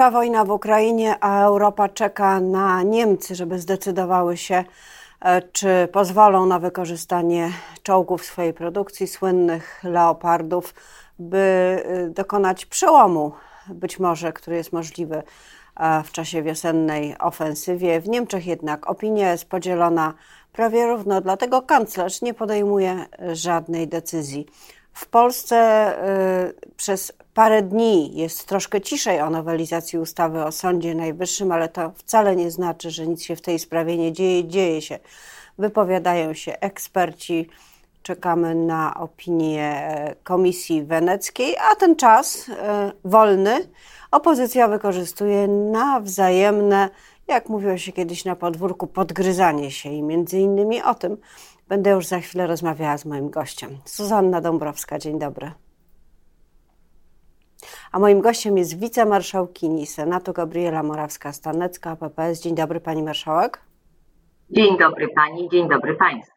Trwa wojna w Ukrainie, a Europa czeka na Niemcy, żeby zdecydowały się, e, czy pozwolą na wykorzystanie czołgów swojej produkcji, słynnych leopardów, by e, dokonać przełomu, być może, który jest możliwy e, w czasie wiosennej ofensywie. W Niemczech jednak opinia jest podzielona prawie równo, dlatego kanclerz nie podejmuje żadnej decyzji. W Polsce y, przez parę dni jest troszkę ciszej o nowelizacji ustawy o Sądzie Najwyższym, ale to wcale nie znaczy, że nic się w tej sprawie nie dzieje. Dzieje się. Wypowiadają się eksperci. Czekamy na opinię e, Komisji Weneckiej, a ten czas e, wolny opozycja wykorzystuje na wzajemne, jak mówiło się kiedyś na podwórku, podgryzanie się i między innymi o tym będę już za chwilę rozmawiała z moim gościem. Zuzanna Dąbrowska, dzień dobry. A moim gościem jest wicemarszałkini Senatu Gabriela Morawska-Stanecka, PPS. Dzień dobry Pani Marszałek. Dzień dobry Pani, dzień dobry Państwu.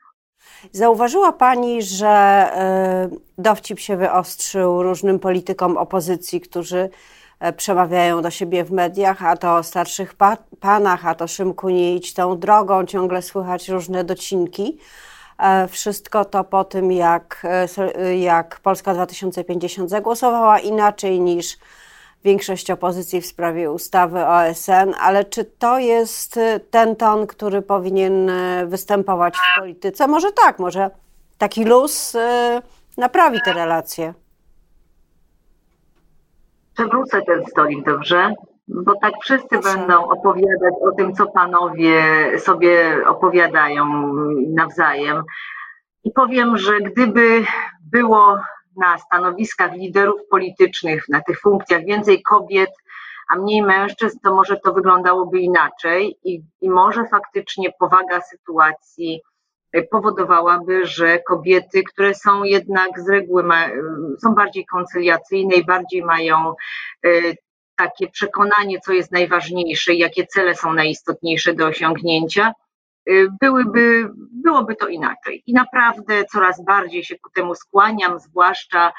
Zauważyła Pani, że y, dowcip się wyostrzył różnym politykom opozycji, którzy e, przemawiają do siebie w mediach, a to o starszych pa panach, a to Szymku nie idź tą drogą, ciągle słychać różne docinki. E, wszystko to po tym, jak, e, jak Polska 2050 zagłosowała inaczej niż większość opozycji w sprawie ustawy OSN, ale czy to jest e, ten ton, który powinien występować w polityce? Może tak, może taki luz naprawi te relacje. Przewrócę ten stolik, dobrze? Bo tak wszyscy będą opowiadać o tym, co panowie sobie opowiadają nawzajem. I powiem, że gdyby było na stanowiskach liderów politycznych, na tych funkcjach więcej kobiet, a mniej mężczyzn, to może to wyglądałoby inaczej i, i może faktycznie powaga sytuacji powodowałaby, że kobiety, które są jednak z reguły ma, są bardziej koncyliacyjne i bardziej mają e, takie przekonanie, co jest najważniejsze i jakie cele są najistotniejsze do osiągnięcia, y, byłyby, byłoby to inaczej. I naprawdę coraz bardziej się ku temu skłaniam, zwłaszcza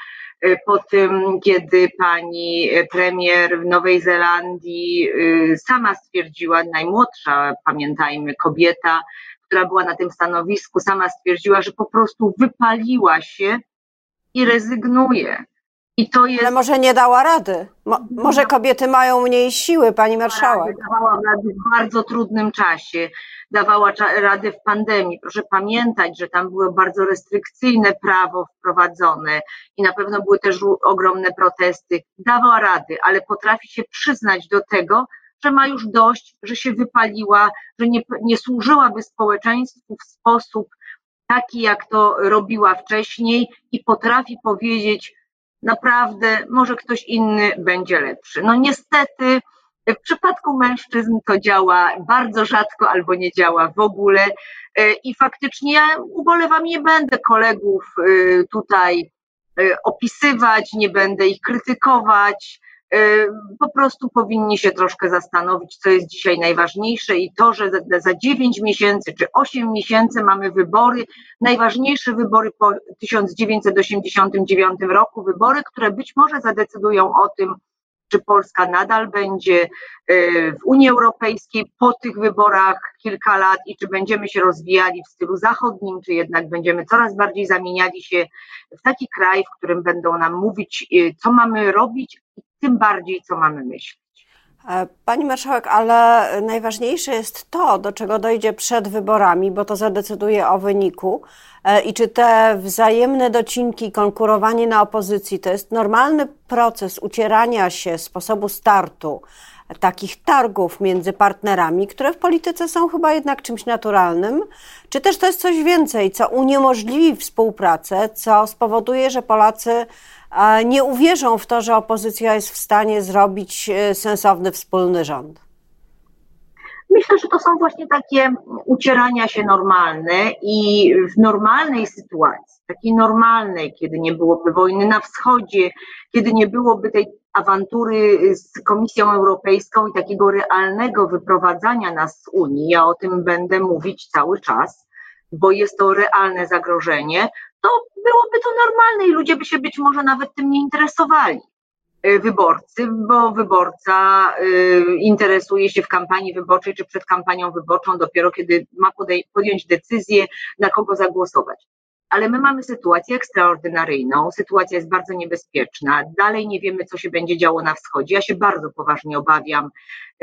y, po tym, kiedy pani premier w Nowej Zelandii y, sama stwierdziła, najmłodsza, pamiętajmy, kobieta, która była na tym stanowisku, sama stwierdziła, że po prostu wypaliła się i rezygnuje i to jest... Ale może nie dała rady. Mo może kobiety mają mniej siły, pani marszałek. Dawała rady w bardzo trudnym czasie. Dawała rady w pandemii. Proszę pamiętać, że tam było bardzo restrykcyjne prawo wprowadzone i na pewno były też ogromne protesty. Dawała rady, ale potrafi się przyznać do tego, że ma już dość, że się wypaliła, że nie, nie służyłaby społeczeństwu w sposób taki, jak to robiła wcześniej i potrafi powiedzieć, naprawdę może ktoś inny będzie lepszy. No niestety w przypadku mężczyzn to działa bardzo rzadko albo nie działa w ogóle e, i faktycznie ja ubolewam, nie będę kolegów e, tutaj e, opisywać, nie będę ich krytykować, po prostu powinni się troszkę zastanowić, co jest dzisiaj najważniejsze i to, że za 9 miesięcy czy 8 miesięcy mamy wybory, najważniejsze wybory po 1989 roku, wybory, które być może zadecydują o tym, czy Polska nadal będzie y, w Unii Europejskiej po tych wyborach kilka lat i czy będziemy się rozwijali w stylu zachodnim, czy jednak będziemy coraz bardziej zamieniali się w taki kraj, w którym będą nam mówić, y, co mamy robić, tym bardziej, co mamy myśleć. E, pani marszałek, ale najważniejsze jest to, do czego dojdzie przed wyborami, bo to zadecyduje o wyniku. E, I czy te wzajemne docinki, konkurowanie na opozycji to jest normalny proces ucierania się sposobu startu, takich targów między partnerami, które w polityce są chyba jednak czymś naturalnym? Czy też to jest coś więcej, co uniemożliwi współpracę, co spowoduje, że Polacy nie uwierzą w to, że opozycja jest w stanie zrobić e, sensowny wspólny rząd? Myślę, że to są właśnie takie ucierania się normalne i w normalnej sytuacji, takiej normalnej, kiedy nie byłoby wojny na wschodzie, kiedy nie byłoby tej awantury z Komisją Europejską i takiego realnego wyprowadzania nas z Unii, ja o tym będę mówić cały czas, bo jest to realne zagrożenie, to byłoby to normalne i ludzie by się być może nawet tym nie interesowali. wyborcy, bo wyborca interesuje się w kampanii wyborczej czy przed kampanią wyborczą dopiero kiedy ma podjąć decyzję, na kogo zagłosować ale my mamy sytuację ekstraordynaryjną, sytuacja jest bardzo niebezpieczna, dalej nie wiemy, co się będzie działo na wschodzie. Ja się bardzo poważnie obawiam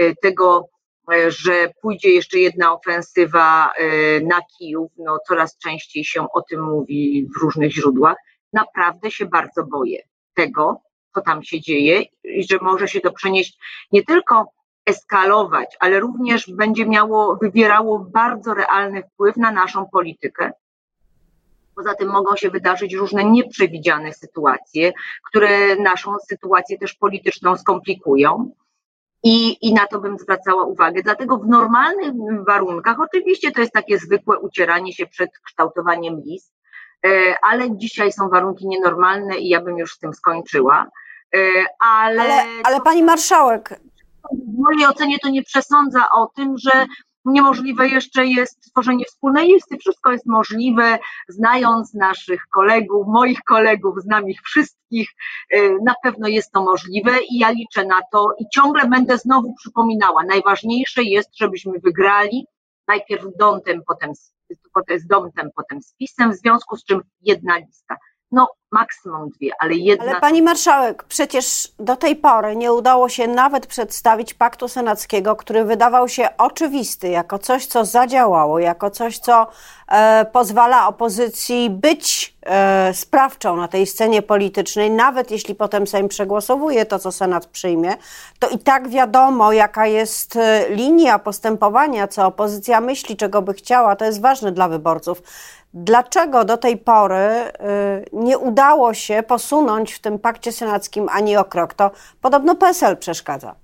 y, tego, y, że pójdzie jeszcze jedna ofensywa y, na Kijów, no coraz częściej się o tym mówi w różnych źródłach. Naprawdę się bardzo boję tego, co tam się dzieje i że może się to przenieść nie tylko eskalować, ale również będzie miało, wywierało bardzo realny wpływ na naszą politykę, Poza tym mogą się wydarzyć różne nieprzewidziane sytuacje, które naszą sytuację też polityczną skomplikują. I, I na to bym zwracała uwagę. Dlatego w normalnych warunkach, oczywiście to jest takie zwykłe ucieranie się przed kształtowaniem list, e, ale dzisiaj są warunki nienormalne i ja bym już z tym skończyła. E, ale, ale, ale pani marszałek. W mojej ocenie to nie przesądza o tym, że Niemożliwe jeszcze jest tworzenie wspólnej listy. Wszystko jest możliwe, znając naszych kolegów, moich kolegów, znam ich wszystkich. Y, na pewno jest to możliwe i ja liczę na to i ciągle będę znowu przypominała. Najważniejsze jest, żebyśmy wygrali najpierw dątem, potem z dątem, potem z pisem, w związku z czym jedna lista no maksimum dwie, ale jedna. Ale pani marszałek, przecież do tej pory nie udało się nawet przedstawić paktu senackiego, który wydawał się oczywisty, jako coś, co zadziałało, jako coś, co e, pozwala opozycji być sprawczą na tej scenie politycznej, nawet jeśli potem Sejm przegłosowuje to, co Senat przyjmie, to i tak wiadomo, jaka jest e, linia postępowania, co opozycja myśli, czego by chciała, to jest ważne dla wyborców. Dlaczego do tej pory y, nie udało się posunąć w tym pakcie senackim ani o krok? To podobno PSL przeszkadza.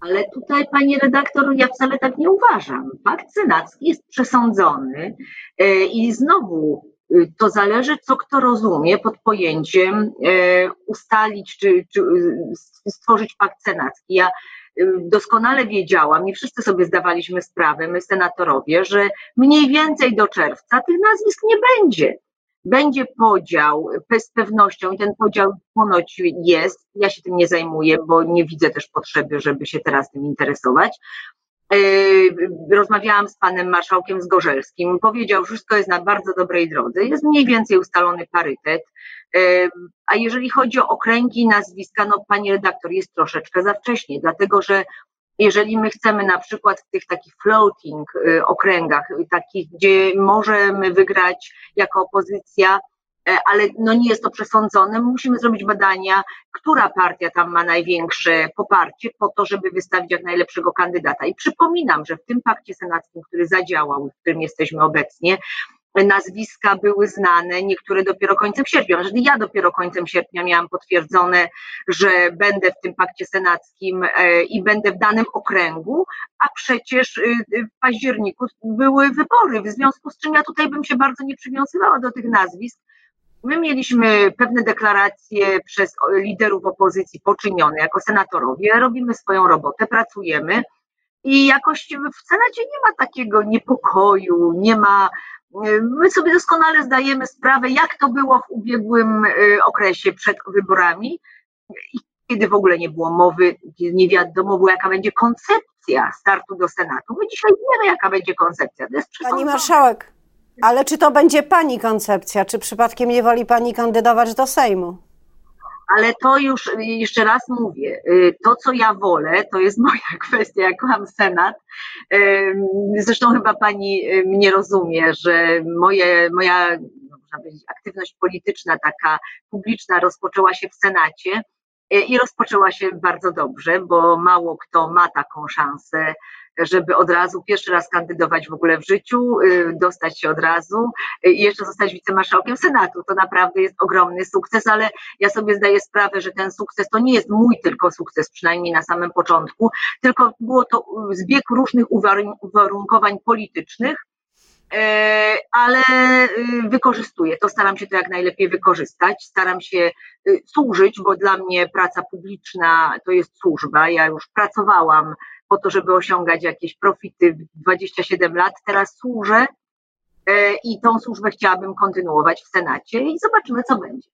Ale tutaj, pani redaktor, ja wcale tak nie uważam. Pakt senacki jest przesądzony i znowu to zależy, co kto rozumie pod pojęciem ustalić czy, czy stworzyć pakt senacki. Ja doskonale wiedziałam i wszyscy sobie zdawaliśmy sprawę, my senatorowie, że mniej więcej do czerwca tych nazwisk nie będzie. Będzie podział z pewnością i ten podział ponoć jest. Ja się tym nie zajmuję, bo nie widzę też potrzeby, żeby się teraz tym interesować. E, rozmawiałam z panem marszałkiem Zgorzelskim, powiedział, że wszystko jest na bardzo dobrej drodze, jest mniej więcej ustalony parytet. E, a jeżeli chodzi o okręgi i nazwiska, no pani redaktor, jest troszeczkę za wcześnie, dlatego że jeżeli my chcemy na przykład w tych takich floating e, okręgach, takich, gdzie możemy wygrać jako opozycja ale no nie jest to przesądzone. Musimy zrobić badania, która partia tam ma największe poparcie po to, żeby wystawić jak najlepszego kandydata. I przypominam, że w tym pakcie senackim, który zadziałał, w którym jesteśmy obecnie, nazwiska były znane, niektóre dopiero końcem sierpnia. Jeżeli ja dopiero końcem sierpnia miałam potwierdzone, że będę w tym pakcie senackim e, i będę w danym okręgu, a przecież y, w październiku były wybory, w związku z czym ja tutaj bym się bardzo nie przywiązywała do tych nazwisk, My mieliśmy pewne deklaracje przez liderów opozycji poczynione jako senatorowie, robimy swoją robotę, pracujemy i jakoś w Senacie nie ma takiego niepokoju, nie ma. My sobie doskonale zdajemy sprawę, jak to było w ubiegłym y, okresie przed wyborami, kiedy w ogóle nie było mowy, nie wiadomo było, jaka będzie koncepcja startu do Senatu. My dzisiaj wiemy, jaka będzie koncepcja. To jest Pani marszałek, ale czy to będzie pani koncepcja? Czy przypadkiem nie woli pani kandydować do Sejmu? Ale to już jeszcze raz mówię, y, to co ja wolę, to jest moja kwestia, ja kocham Senat. Zresztą chyba pani mnie rozumie, że moje, moja można powiedzieć, aktywność polityczna, taka publiczna rozpoczęła się w Senacie y, i rozpoczęła się bardzo dobrze, bo mało kto ma taką szansę żeby od razu pierwszy raz kandydować w ogóle w życiu, y, dostać się od razu y, i jeszcze zostać wicemarszałkiem Senatu. To naprawdę jest ogromny sukces, ale ja sobie zdaję sprawę, że ten sukces to nie jest mój tylko sukces, przynajmniej na samym początku, tylko było to zbieg różnych uwarunkowań politycznych, ale y, wykorzystuję to, staram się to jak najlepiej wykorzystać, staram się służyć, bo dla mnie praca publiczna to jest służba. Ja już pracowałam po to, żeby osiągać jakieś profity 27 lat. Teraz służę e, i tą służbę chciałabym kontynuować w Senacie i zobaczymy, co będzie.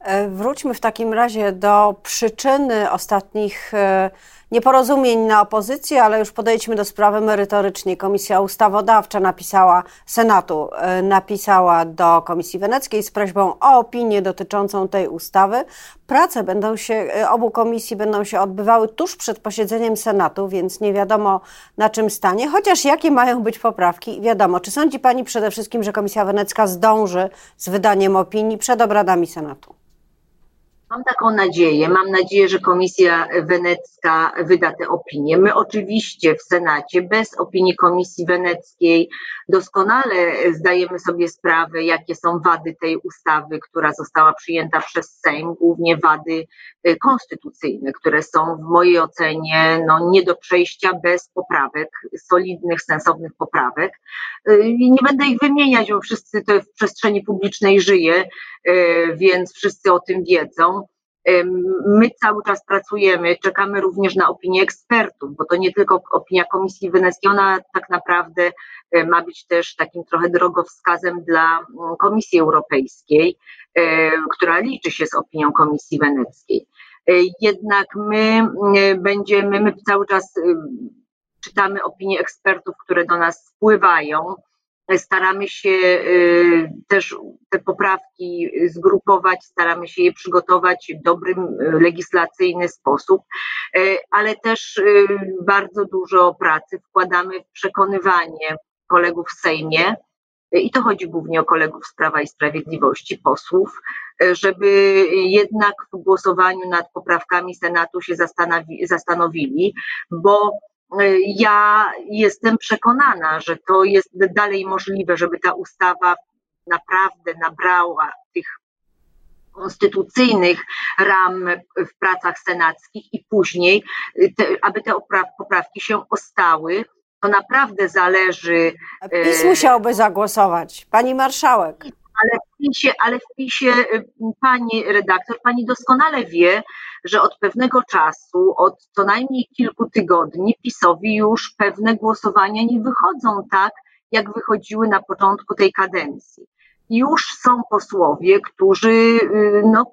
E, wróćmy w takim razie do przyczyny ostatnich e, nieporozumień na opozycji, ale już podejdźmy do sprawy merytorycznie. Komisja Ustawodawcza napisała, Senatu e, napisała do Komisji Weneckiej z prośbą o opinię dotyczącą tej ustawy. Prace będą się, obu komisji będą się odbywały tuż przed posiedzeniem Senatu, więc nie wiadomo na czym stanie, chociaż jakie mają być poprawki, wiadomo. Czy sądzi Pani przede wszystkim, że Komisja Wenecka zdąży z wydaniem opinii przed obradami Senatu? Mam taką nadzieję. Mam nadzieję, że Komisja Wenecka wyda tę opinię. My oczywiście w Senacie bez opinii Komisji Weneckiej doskonale zdajemy sobie sprawę, jakie są wady tej ustawy, która została przyjęta przez Sejm, głównie wady y, konstytucyjne, które są w mojej ocenie no, nie do przejścia bez poprawek, solidnych, sensownych poprawek. Y, nie będę ich wymieniać, bo wszyscy to w przestrzeni publicznej żyje, y, więc wszyscy o tym wiedzą. My cały czas pracujemy, czekamy również na opinię ekspertów, bo to nie tylko opinia Komisji Weneckiej, ona tak naprawdę e, ma być też takim trochę drogowskazem dla mm, Komisji Europejskiej, e, która liczy się z opinią Komisji Weneckiej. E, jednak my mm, będziemy, my cały czas czytamy opinie ekspertów, które do nas spływają Staramy się y, też te poprawki zgrupować, staramy się je przygotować w dobrym y, legislacyjny sposób, y, ale też bardzo dużo pracy wkładamy w przekonywanie kolegów w Sejmie, i to chodzi głównie o kolegów z Prawa i Sprawiedliwości, posłów, żeby jednak w głosowaniu nad poprawkami Senatu się zastanowili, bo ja jestem przekonana, że to jest dalej możliwe, żeby ta ustawa naprawdę nabrała tych konstytucyjnych ram w pracach senackich i później, te, aby te poprawki się ostały. To naprawdę zależy. PiS musiałby zagłosować. Pani marszałek ale w PiSie, ale w PiSie y, pani redaktor, pani doskonale wie, że od pewnego czasu, od co najmniej kilku tygodni, PiSowi już pewne głosowania nie wychodzą tak, jak wychodziły na początku tej kadencji. Już są posłowie, którzy y, no,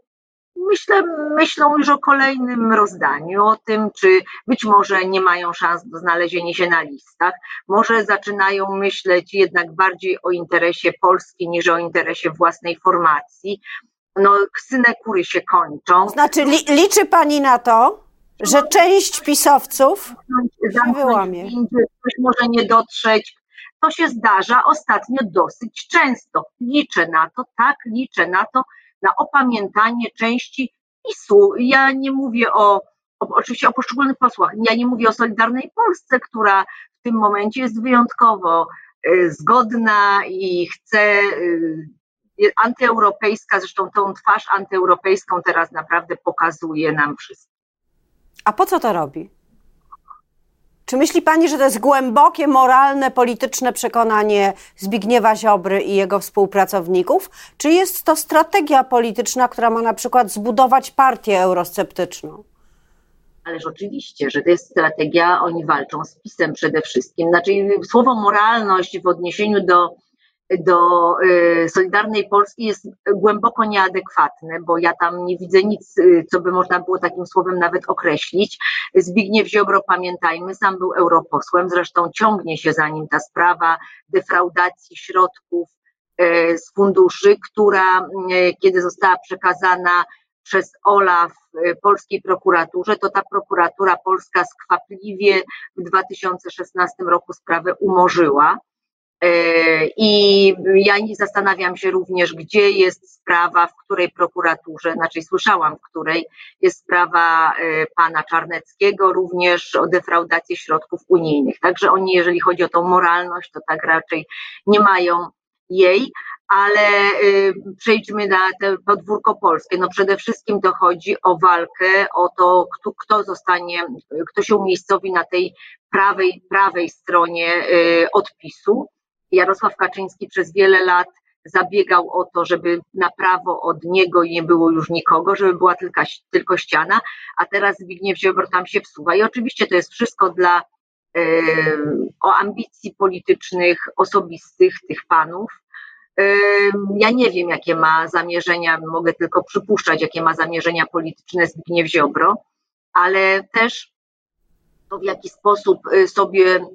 myślę, myślą już o kolejnym rozdaniu, o tym, czy być może nie mają szans do znalezienia się na listach, może zaczynają myśleć jednak bardziej o interesie Polski niż o interesie własnej formacji. No, synekury się kończą. Znaczy, li, liczy Pani na to, że część pisowców się wyłamie. Ktoś może nie dotrzeć. To się zdarza ostatnio dosyć często. Liczę na to, tak, liczę na to, na opamiętanie części PiSu. Ja nie mówię o, o, oczywiście o poszczególnych posłach, ja nie mówię o Solidarnej Polsce, która w tym momencie jest wyjątkowo y, zgodna i chce y, antyeuropejska, zresztą tą twarz antyeuropejską teraz naprawdę pokazuje nam wszystko. A po co to robi? Czy myśli Pani, że to jest głębokie, moralne, polityczne przekonanie Zbigniewa Ziobry i jego współpracowników? Czy jest to strategia polityczna, która ma na przykład zbudować partię eurosceptyczną? Ależ oczywiście, że to jest strategia, oni walczą z PiSem przede wszystkim. Znaczy, słowo moralność w odniesieniu do do y, Solidarnej Polski jest głęboko nieadekwatne, bo ja tam nie widzę nic, y, co by można było takim słowem nawet określić. Zbigniew Ziobro, pamiętajmy, sam był europosłem, zresztą ciągnie się za nim ta sprawa defraudacji środków y, z funduszy, która kiedy została przekazana przez OLAF polskiej prokuraturze, to ta prokuratura polska skwapliwie w 2016 roku sprawę umorzyła I ja zastanawiam się również, gdzie jest sprawa, w której prokuraturze, znaczy słyszałam, w której jest sprawa e, pana Czarneckiego również o defraudację środków unijnych. Także oni, jeżeli chodzi o tą moralność, to tak raczej nie mają jej, ale e, przejdźmy na te podwórko polskie. No przede wszystkim to chodzi o walkę, o to, kto, kto zostanie, kto się umiejscowi na tej prawej, prawej stronie odpisu Jarosław Kaczyński przez wiele lat zabiegał o to, żeby na prawo od niego nie było już nikogo, żeby była tylko, tylko ściana, a teraz Zbigniew Ziobro tam się wsuwa. I oczywiście to jest wszystko dla e, o ambicji politycznych, osobistych tych panów. Ja nie wiem, jakie ma zamierzenia, mogę tylko przypuszczać, jakie ma zamierzenia polityczne Zbigniew Ziobro, ale też to, w jaki sposób y, sobie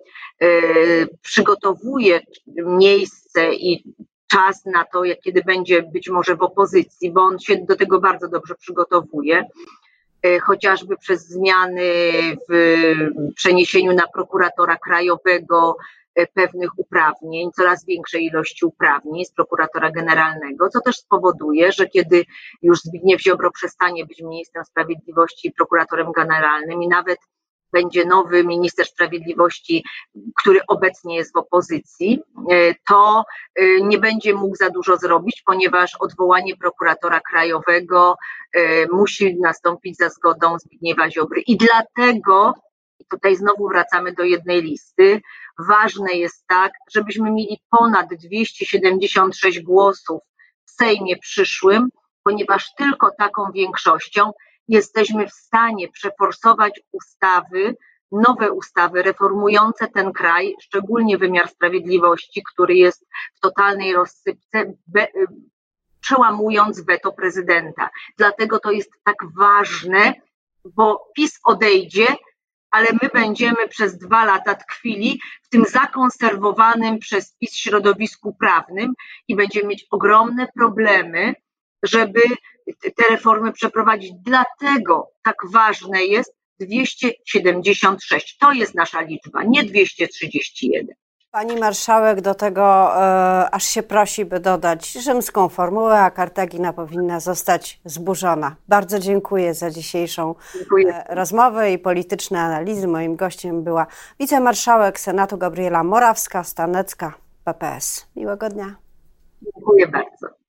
y, przygotowuje miejsce i czas na to, jak kiedy będzie być może w opozycji, bo on się do tego bardzo dobrze przygotowuje, y, chociażby przez zmiany w przeniesieniu na prokuratora krajowego pewnych uprawnień, coraz większej ilości uprawnień z prokuratora generalnego, co też spowoduje, że kiedy już Zbigniew Ziobro przestanie być ministrem sprawiedliwości i prokuratorem generalnym i nawet będzie nowy minister sprawiedliwości, który obecnie jest w opozycji, e, to e, nie będzie mógł za dużo zrobić, ponieważ odwołanie prokuratora krajowego e, musi nastąpić za zgodą Zbigniewa Ziobry. I dlatego, tutaj znowu wracamy do jednej listy, ważne jest tak, żebyśmy mieli ponad 276 głosów w Sejmie przyszłym, ponieważ tylko taką większością jesteśmy w stanie przeforsować ustawy, nowe ustawy reformujące ten kraj, szczególnie wymiar sprawiedliwości, który jest w totalnej rozsypce, be, przełamując weto prezydenta. Dlatego to jest tak ważne, bo PiS odejdzie, ale my będziemy przez dwa lata tkwili w tym zakonserwowanym przez PiS środowisku prawnym i będziemy mieć ogromne problemy, żeby te reformy przeprowadzić. Dlatego tak ważne jest 276. To jest nasza liczba, nie 231. Pani marszałek do tego e, aż się prosi, by dodać rzymską formułę, a Kartagina powinna zostać zburzona. Bardzo dziękuję za dzisiejszą dziękuję. E, rozmowę i polityczne analizy. Moim gościem była wicemarszałek Senatu Gabriela Morawska-Stanecka, PPS. Miłego dnia. Dziękuję bardzo.